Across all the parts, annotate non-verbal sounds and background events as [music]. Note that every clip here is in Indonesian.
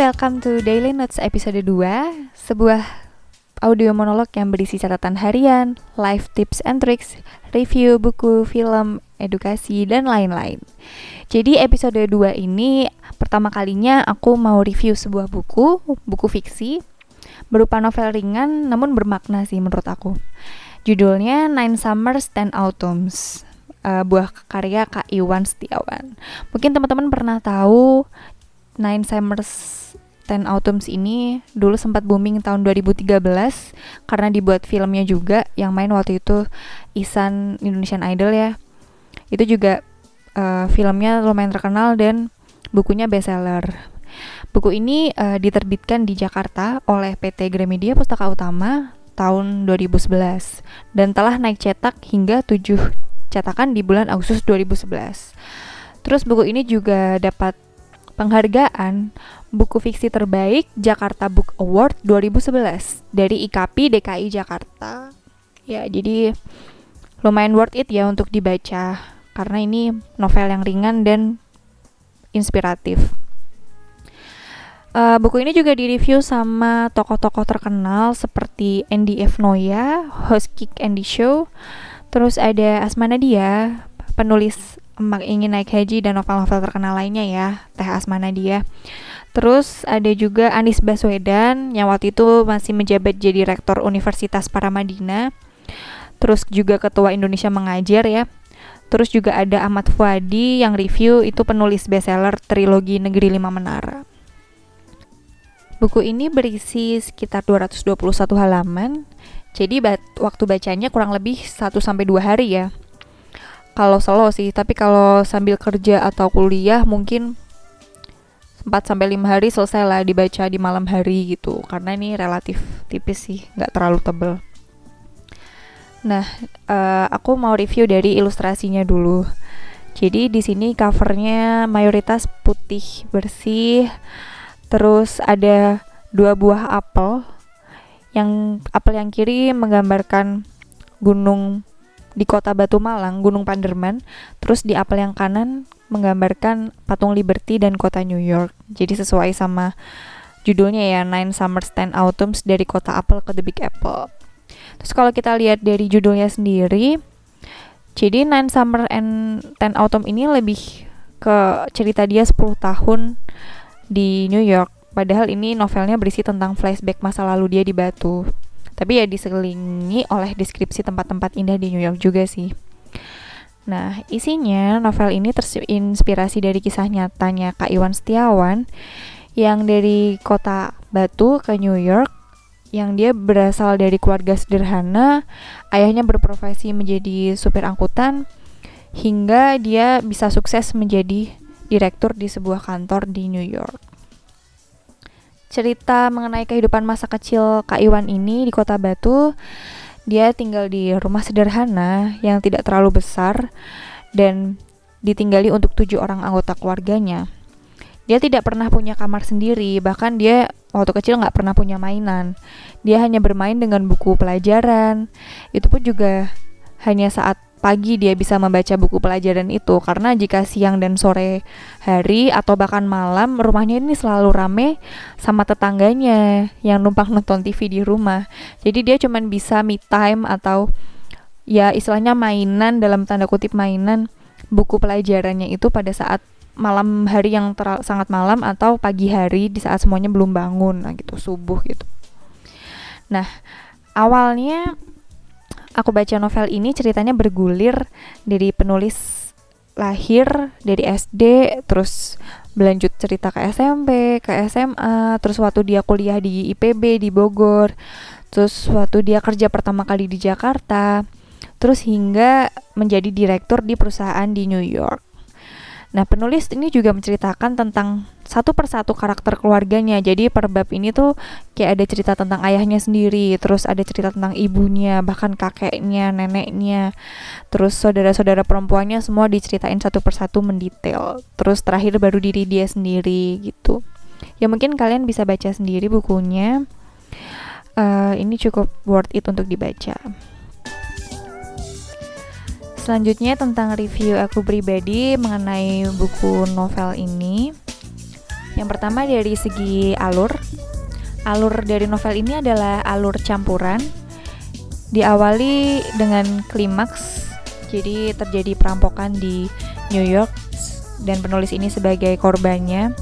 Welcome to Daily Notes episode 2 Sebuah audio monolog yang berisi catatan harian, live tips and tricks, review buku, film, edukasi, dan lain-lain Jadi episode 2 ini pertama kalinya aku mau review sebuah buku, buku fiksi Berupa novel ringan namun bermakna sih menurut aku Judulnya Nine Summers, Ten Autumns uh, buah karya Kak Iwan Setiawan. Mungkin teman-teman pernah tahu Nine Summers Ten Autumns ini dulu sempat booming tahun 2013 karena dibuat filmnya juga yang main waktu itu Isan Indonesian Idol ya. Itu juga uh, filmnya lumayan terkenal dan bukunya bestseller. Buku ini uh, diterbitkan di Jakarta oleh PT Gramedia Pustaka Utama tahun 2011 dan telah naik cetak hingga 7 cetakan di bulan Agustus 2011. Terus buku ini juga dapat penghargaan buku fiksi terbaik Jakarta Book Award 2011 dari IKP DKI Jakarta. Ya, jadi lumayan worth it ya untuk dibaca karena ini novel yang ringan dan inspiratif. Uh, buku ini juga direview sama tokoh-tokoh terkenal seperti Andy F. Noya, host Kick Andy Show, Terus ada Asma Nadia, penulis Emak Ingin Naik Haji dan novel-novel terkenal lainnya ya, Teh Asma Nadia. Terus ada juga Anis Baswedan yang waktu itu masih menjabat jadi rektor Universitas Paramadina. Terus juga ketua Indonesia Mengajar ya. Terus juga ada Ahmad Fuadi yang review itu penulis bestseller trilogi Negeri Lima Menara. Buku ini berisi sekitar 221 halaman jadi waktu bacanya kurang lebih 1 sampai 2 hari ya. Kalau solo sih, tapi kalau sambil kerja atau kuliah mungkin 4 sampai 5 hari selesai lah dibaca di malam hari gitu. Karena ini relatif tipis sih, nggak terlalu tebel. Nah, uh, aku mau review dari ilustrasinya dulu. Jadi di sini covernya mayoritas putih bersih, terus ada dua buah apel yang apel yang kiri menggambarkan gunung di kota Batu Malang, Gunung Panderman. Terus di apel yang kanan menggambarkan patung Liberty dan kota New York. Jadi sesuai sama judulnya ya Nine Summers Ten Autumns dari kota apel ke The Big Apple. Terus kalau kita lihat dari judulnya sendiri, jadi Nine Summer and Ten Autumn ini lebih ke cerita dia 10 tahun di New York Padahal ini novelnya berisi tentang flashback masa lalu dia di Batu. Tapi ya diselingi oleh deskripsi tempat-tempat indah di New York juga sih. Nah, isinya novel ini terinspirasi dari kisah nyatanya Kak Iwan Setiawan yang dari kota Batu ke New York yang dia berasal dari keluarga sederhana, ayahnya berprofesi menjadi supir angkutan hingga dia bisa sukses menjadi direktur di sebuah kantor di New York cerita mengenai kehidupan masa kecil Kak Iwan ini di Kota Batu. Dia tinggal di rumah sederhana yang tidak terlalu besar dan ditinggali untuk tujuh orang anggota keluarganya. Dia tidak pernah punya kamar sendiri, bahkan dia waktu kecil nggak pernah punya mainan. Dia hanya bermain dengan buku pelajaran. Itu pun juga hanya saat pagi dia bisa membaca buku pelajaran itu karena jika siang dan sore hari atau bahkan malam rumahnya ini selalu rame sama tetangganya yang numpang nonton TV di rumah. Jadi dia cuma bisa me time atau ya istilahnya mainan dalam tanda kutip mainan buku pelajarannya itu pada saat malam hari yang sangat malam atau pagi hari di saat semuanya belum bangun nah gitu subuh gitu. Nah, awalnya aku baca novel ini ceritanya bergulir dari penulis lahir dari SD terus berlanjut cerita ke SMP, ke SMA, terus waktu dia kuliah di IPB di Bogor, terus waktu dia kerja pertama kali di Jakarta, terus hingga menjadi direktur di perusahaan di New York. Nah, penulis ini juga menceritakan tentang satu persatu karakter keluarganya. Jadi per bab ini tuh kayak ada cerita tentang ayahnya sendiri, terus ada cerita tentang ibunya, bahkan kakeknya, neneknya, terus saudara-saudara perempuannya semua diceritain satu persatu mendetail. Terus terakhir baru diri dia sendiri gitu. Ya mungkin kalian bisa baca sendiri bukunya. Uh, ini cukup worth it untuk dibaca. Selanjutnya tentang review aku pribadi mengenai buku novel ini. Yang pertama dari segi alur. Alur dari novel ini adalah alur campuran. Diawali dengan klimaks. Jadi terjadi perampokan di New York dan penulis ini sebagai korbannya.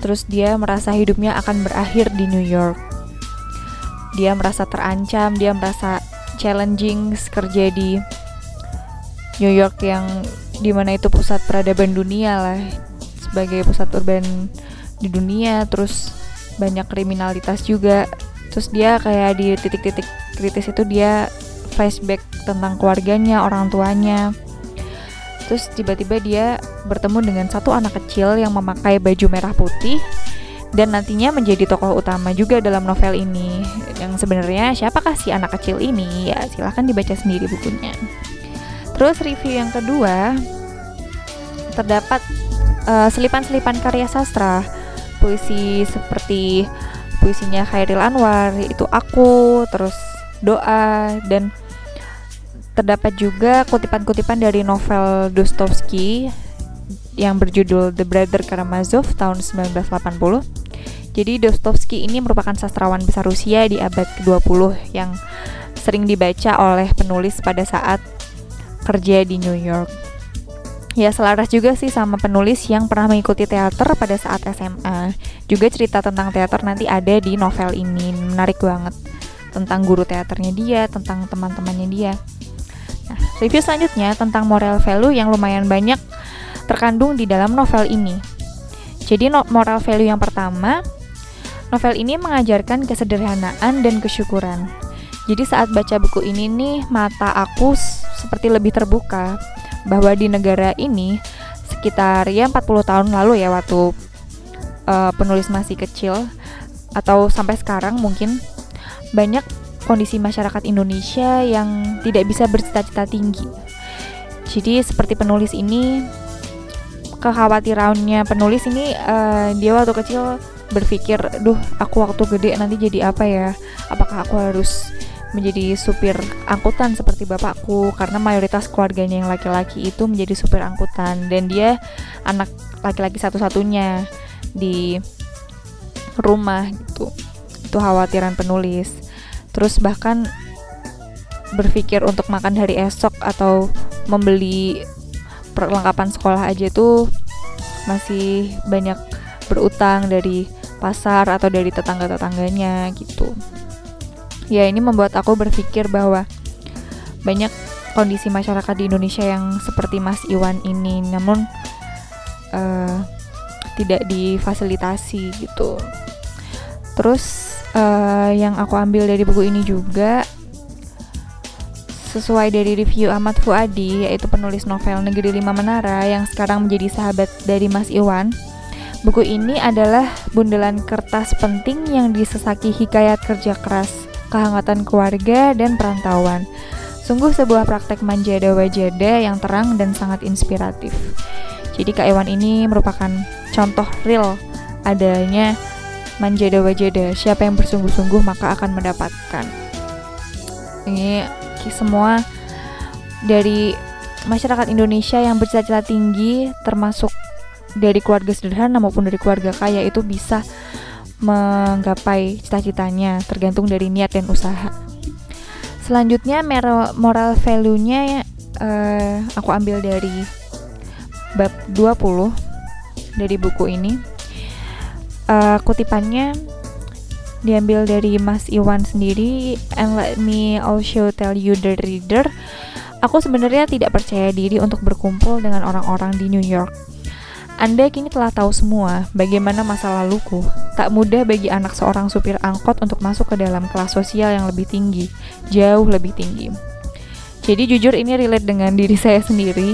Terus dia merasa hidupnya akan berakhir di New York. Dia merasa terancam, dia merasa challenging kerja di New York yang di mana itu pusat peradaban dunia lah sebagai pusat urban di dunia terus banyak kriminalitas juga. Terus dia kayak di titik-titik kritis itu dia flashback tentang keluarganya orang tuanya. Terus tiba-tiba dia bertemu dengan satu anak kecil yang memakai baju merah putih dan nantinya menjadi tokoh utama juga dalam novel ini. Yang sebenarnya siapakah si anak kecil ini? Ya silahkan dibaca sendiri bukunya. Terus review yang kedua terdapat uh, selipan-selipan karya sastra, puisi seperti puisinya Khairil Anwar, itu aku, terus doa dan terdapat juga kutipan-kutipan dari novel Dostoevsky yang berjudul The Brother Karamazov tahun 1980. Jadi Dostoevsky ini merupakan sastrawan besar Rusia di abad ke-20 yang sering dibaca oleh penulis pada saat kerja di New York. Ya selaras juga sih sama penulis yang pernah mengikuti teater pada saat SMA. Juga cerita tentang teater nanti ada di novel ini. Menarik banget. Tentang guru teaternya dia, tentang teman-temannya dia. Nah, review selanjutnya tentang moral value yang lumayan banyak terkandung di dalam novel ini. Jadi no moral value yang pertama, novel ini mengajarkan kesederhanaan dan kesyukuran. Jadi saat baca buku ini nih, mata aku seperti lebih terbuka bahwa di negara ini sekitar ya 40 tahun lalu ya waktu uh, penulis masih kecil atau sampai sekarang mungkin banyak kondisi masyarakat Indonesia yang tidak bisa bercita-cita tinggi. Jadi seperti penulis ini kekhawatirannya penulis ini uh, dia waktu kecil berpikir, "Duh, aku waktu gede nanti jadi apa ya? Apakah aku harus menjadi supir angkutan seperti bapakku karena mayoritas keluarganya yang laki-laki itu menjadi supir angkutan. Dan dia anak laki-laki satu-satunya di rumah gitu. Itu khawatiran penulis. Terus bahkan berpikir untuk makan hari esok atau membeli perlengkapan sekolah aja itu masih banyak berutang dari pasar atau dari tetangga-tetangganya gitu ya ini membuat aku berpikir bahwa banyak kondisi masyarakat di Indonesia yang seperti Mas Iwan ini namun uh, tidak difasilitasi gitu. Terus uh, yang aku ambil dari buku ini juga sesuai dari review Ahmad Fuadi yaitu penulis novel Negeri Lima Menara yang sekarang menjadi sahabat dari Mas Iwan. Buku ini adalah bundelan kertas penting yang disesaki hikayat kerja keras kehangatan keluarga, dan perantauan. Sungguh sebuah praktek manjada wajada yang terang dan sangat inspiratif. Jadi Kak Ewan ini merupakan contoh real adanya manjada wajada. Siapa yang bersungguh-sungguh maka akan mendapatkan. Ini semua dari masyarakat Indonesia yang bercita-cita tinggi termasuk dari keluarga sederhana maupun dari keluarga kaya itu bisa menggapai cita-citanya tergantung dari niat dan usaha. Selanjutnya moral value-nya uh, aku ambil dari bab 20 dari buku ini. Uh, kutipannya diambil dari Mas Iwan sendiri and let me also tell you the reader aku sebenarnya tidak percaya diri untuk berkumpul dengan orang-orang di New York anda kini telah tahu semua bagaimana masa laluku. Tak mudah bagi anak seorang supir angkot untuk masuk ke dalam kelas sosial yang lebih tinggi, jauh lebih tinggi. Jadi jujur ini relate dengan diri [laughs] saya sendiri.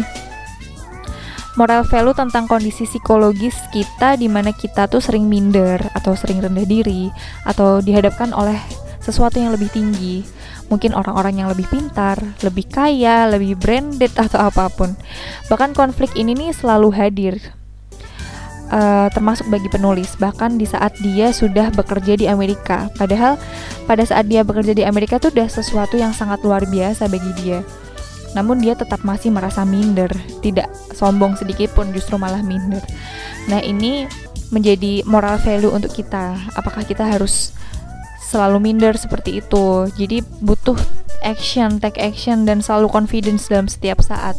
Moral value tentang kondisi psikologis kita di mana kita tuh sering minder atau sering rendah diri atau dihadapkan oleh sesuatu yang lebih tinggi. Mungkin orang-orang yang lebih pintar, lebih kaya, lebih branded atau apa pun. Bahkan konflik ini nih selalu hadir uh, termasuk bagi penulis bahkan di saat dia sudah bekerja di Amerika. Padahal pada saat dia bekerja di Amerika itu sudah sesuatu yang sangat luar biasa bagi dia. Namun dia tetap masih merasa minder tidak sombong sedikit pun justru malah minder. Nah ini menjadi moral value untuk kita. Apakah kita harus selalu minder seperti itu? Jadi butuh action take action dan selalu confidence dalam setiap saat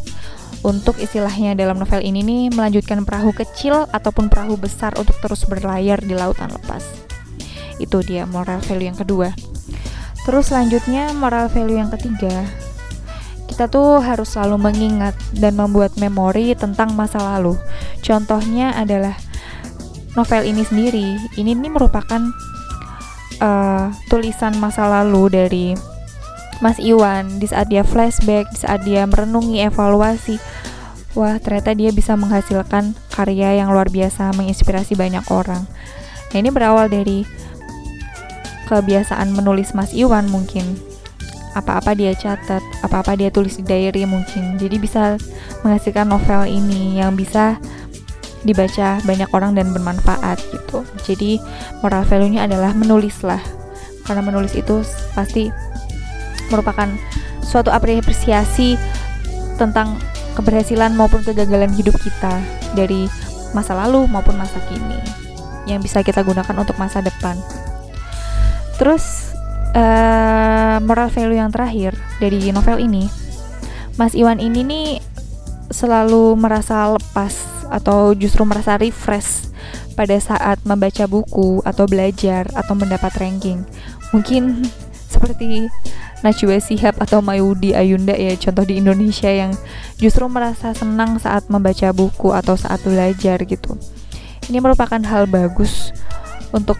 untuk istilahnya dalam novel ini nih melanjutkan perahu kecil ataupun perahu besar untuk terus berlayar di lautan lepas. Itu dia moral value yang kedua. Terus selanjutnya moral value yang ketiga. Kita tuh harus selalu mengingat dan membuat memori tentang masa lalu. Contohnya adalah novel ini sendiri. Ini nih merupakan uh, tulisan masa lalu dari Mas Iwan di saat dia flashback, di saat dia merenungi evaluasi. Wah, ternyata dia bisa menghasilkan karya yang luar biasa, menginspirasi banyak orang. Nah, ini berawal dari kebiasaan menulis Mas Iwan mungkin. Apa-apa dia catat, apa-apa dia tulis di diary mungkin. Jadi bisa menghasilkan novel ini yang bisa dibaca banyak orang dan bermanfaat gitu. Jadi moral value-nya adalah menulislah. Karena menulis itu pasti merupakan suatu apresiasi tentang keberhasilan maupun kegagalan hidup kita dari masa lalu maupun masa kini yang bisa kita gunakan untuk masa depan. Terus uh, moral value yang terakhir dari novel ini, Mas Iwan ini nih selalu merasa lepas atau justru merasa refresh pada saat membaca buku atau belajar atau mendapat ranking. Mungkin [laughs] seperti Najwa Sihab atau Mayudi Ayunda ya contoh di Indonesia yang justru merasa senang saat membaca buku atau saat belajar gitu. Ini merupakan hal bagus untuk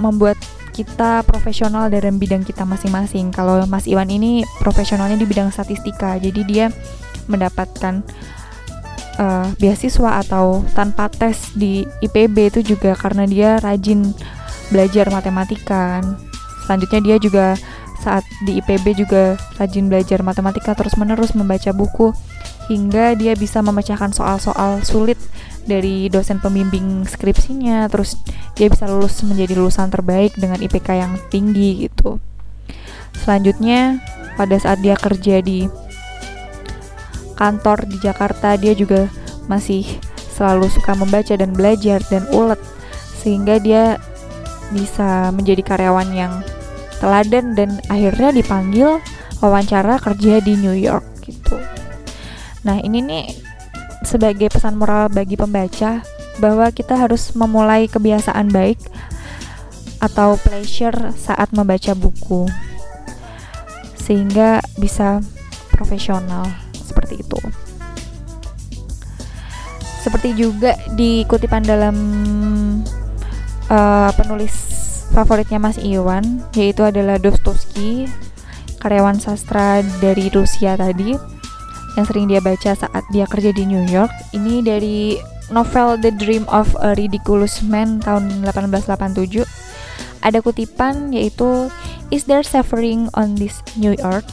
membuat kita profesional dalam bidang kita masing-masing. Kalau Mas Iwan ini profesionalnya di bidang statistika, jadi dia mendapatkan uh, beasiswa atau tanpa tes di IPB itu juga karena dia rajin belajar matematika. Selanjutnya dia juga saat di IPB juga rajin belajar matematika terus-menerus membaca buku hingga dia bisa memecahkan soal-soal sulit dari dosen pembimbing skripsinya terus dia bisa lulus menjadi lulusan terbaik dengan IPK yang tinggi gitu. Selanjutnya pada saat dia kerja di kantor di Jakarta dia juga masih selalu suka membaca dan belajar dan ulet sehingga dia bisa menjadi karyawan yang teladan dan akhirnya dipanggil wawancara kerja di New York gitu. Nah, ini nih sebagai pesan moral bagi pembaca bahwa kita harus memulai kebiasaan baik atau pleasure saat membaca buku sehingga bisa profesional seperti itu. Seperti juga di kutipan dalam uh, penulis favoritnya Mas Iwan yaitu adalah Dostoevsky karyawan sastra dari Rusia tadi yang sering dia baca saat dia kerja di New York ini dari novel The Dream of a Ridiculous Man tahun 1887 ada kutipan yaitu Is there suffering on this New Earth?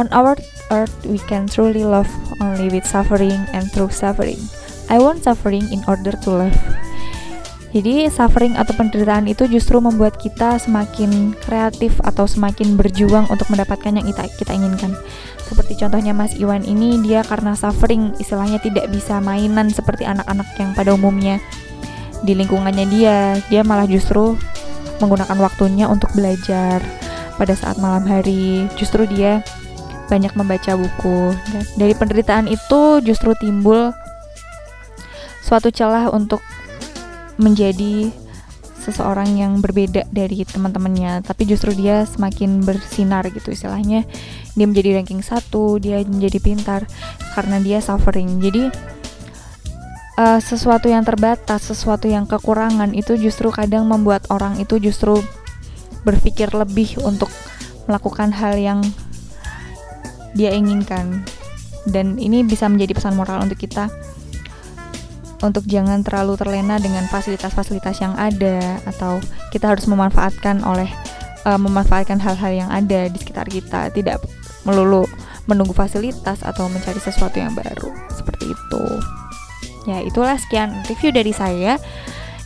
On our earth we can truly love only with suffering and through suffering. I want suffering in order to love. Jadi suffering atau penderitaan itu justru membuat kita semakin kreatif atau semakin berjuang untuk mendapatkan yang kita, kita inginkan. Seperti contohnya Mas Iwan ini dia karena suffering istilahnya tidak bisa mainan seperti anak-anak yang pada umumnya di lingkungannya dia, dia malah justru menggunakan waktunya untuk belajar pada saat malam hari. Justru dia banyak membaca buku. Dari penderitaan itu justru timbul suatu celah untuk menjadi seseorang yang berbeda dari teman-temannya tapi justru dia semakin bersinar gitu istilahnya. Dia menjadi ranking satu dia menjadi pintar karena dia suffering. Jadi uh, sesuatu yang terbatas sesuatu yang kekurangan itu justru kadang membuat orang itu justru berpikir lebih untuk melakukan hal yang dia inginkan. Dan ini bisa menjadi pesan moral untuk kita untuk jangan terlalu terlena dengan fasilitas-fasilitas yang ada atau kita harus memanfaatkan oleh uh, memanfaatkan hal-hal yang ada di sekitar kita tidak melulu menunggu fasilitas atau mencari sesuatu yang baru seperti itu. Ya itulah sekian review dari saya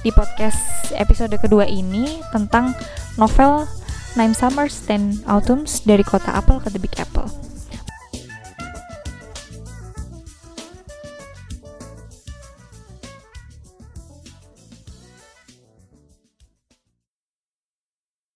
di podcast episode kedua ini tentang novel Nine Summers Ten Autumns dari kota Apple ke The Big Apple